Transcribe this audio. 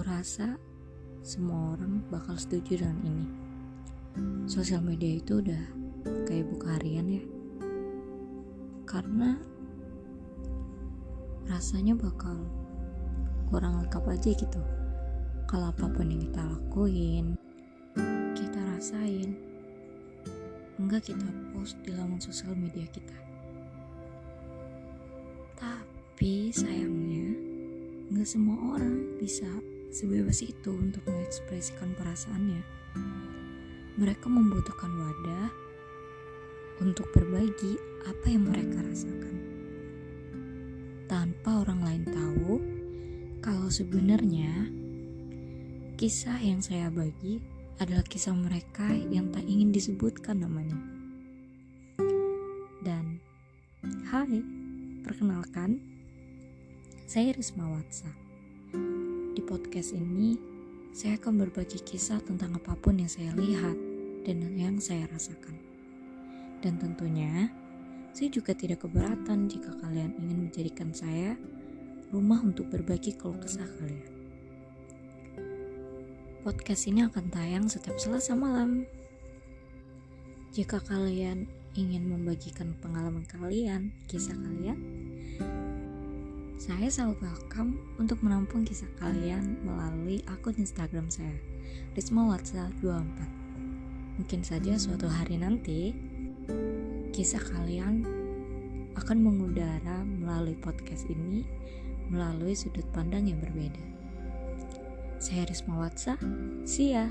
rasa semua orang bakal setuju dengan ini. Sosial media itu udah kayak buku harian ya. Karena rasanya bakal kurang lengkap aja gitu. Kalau apa pun yang kita lakuin, kita rasain, enggak kita post di laman sosial media kita. Tapi sayangnya, enggak semua orang bisa sebebas itu untuk mengekspresikan perasaannya. Mereka membutuhkan wadah untuk berbagi apa yang mereka rasakan. Tanpa orang lain tahu kalau sebenarnya kisah yang saya bagi adalah kisah mereka yang tak ingin disebutkan namanya. Dan hai, perkenalkan, saya Risma Watsa. Di podcast ini, saya akan berbagi kisah tentang apa pun yang saya lihat dan yang saya rasakan. Dan tentunya, saya juga tidak keberatan jika kalian ingin menjadikan saya rumah untuk berbagi keluh kesah kalian. Podcast ini akan tayang setiap Selasa malam. Jika kalian ingin membagikan pengalaman kalian, kisah kalian, saya selalu welcome untuk menampung kisah kalian melalui akun Instagram saya, Risma Watsa 24. Mungkin saja suatu hari nanti, kisah kalian akan mengudara melalui podcast ini melalui sudut pandang yang berbeda. Saya Risma Watsa, see ya!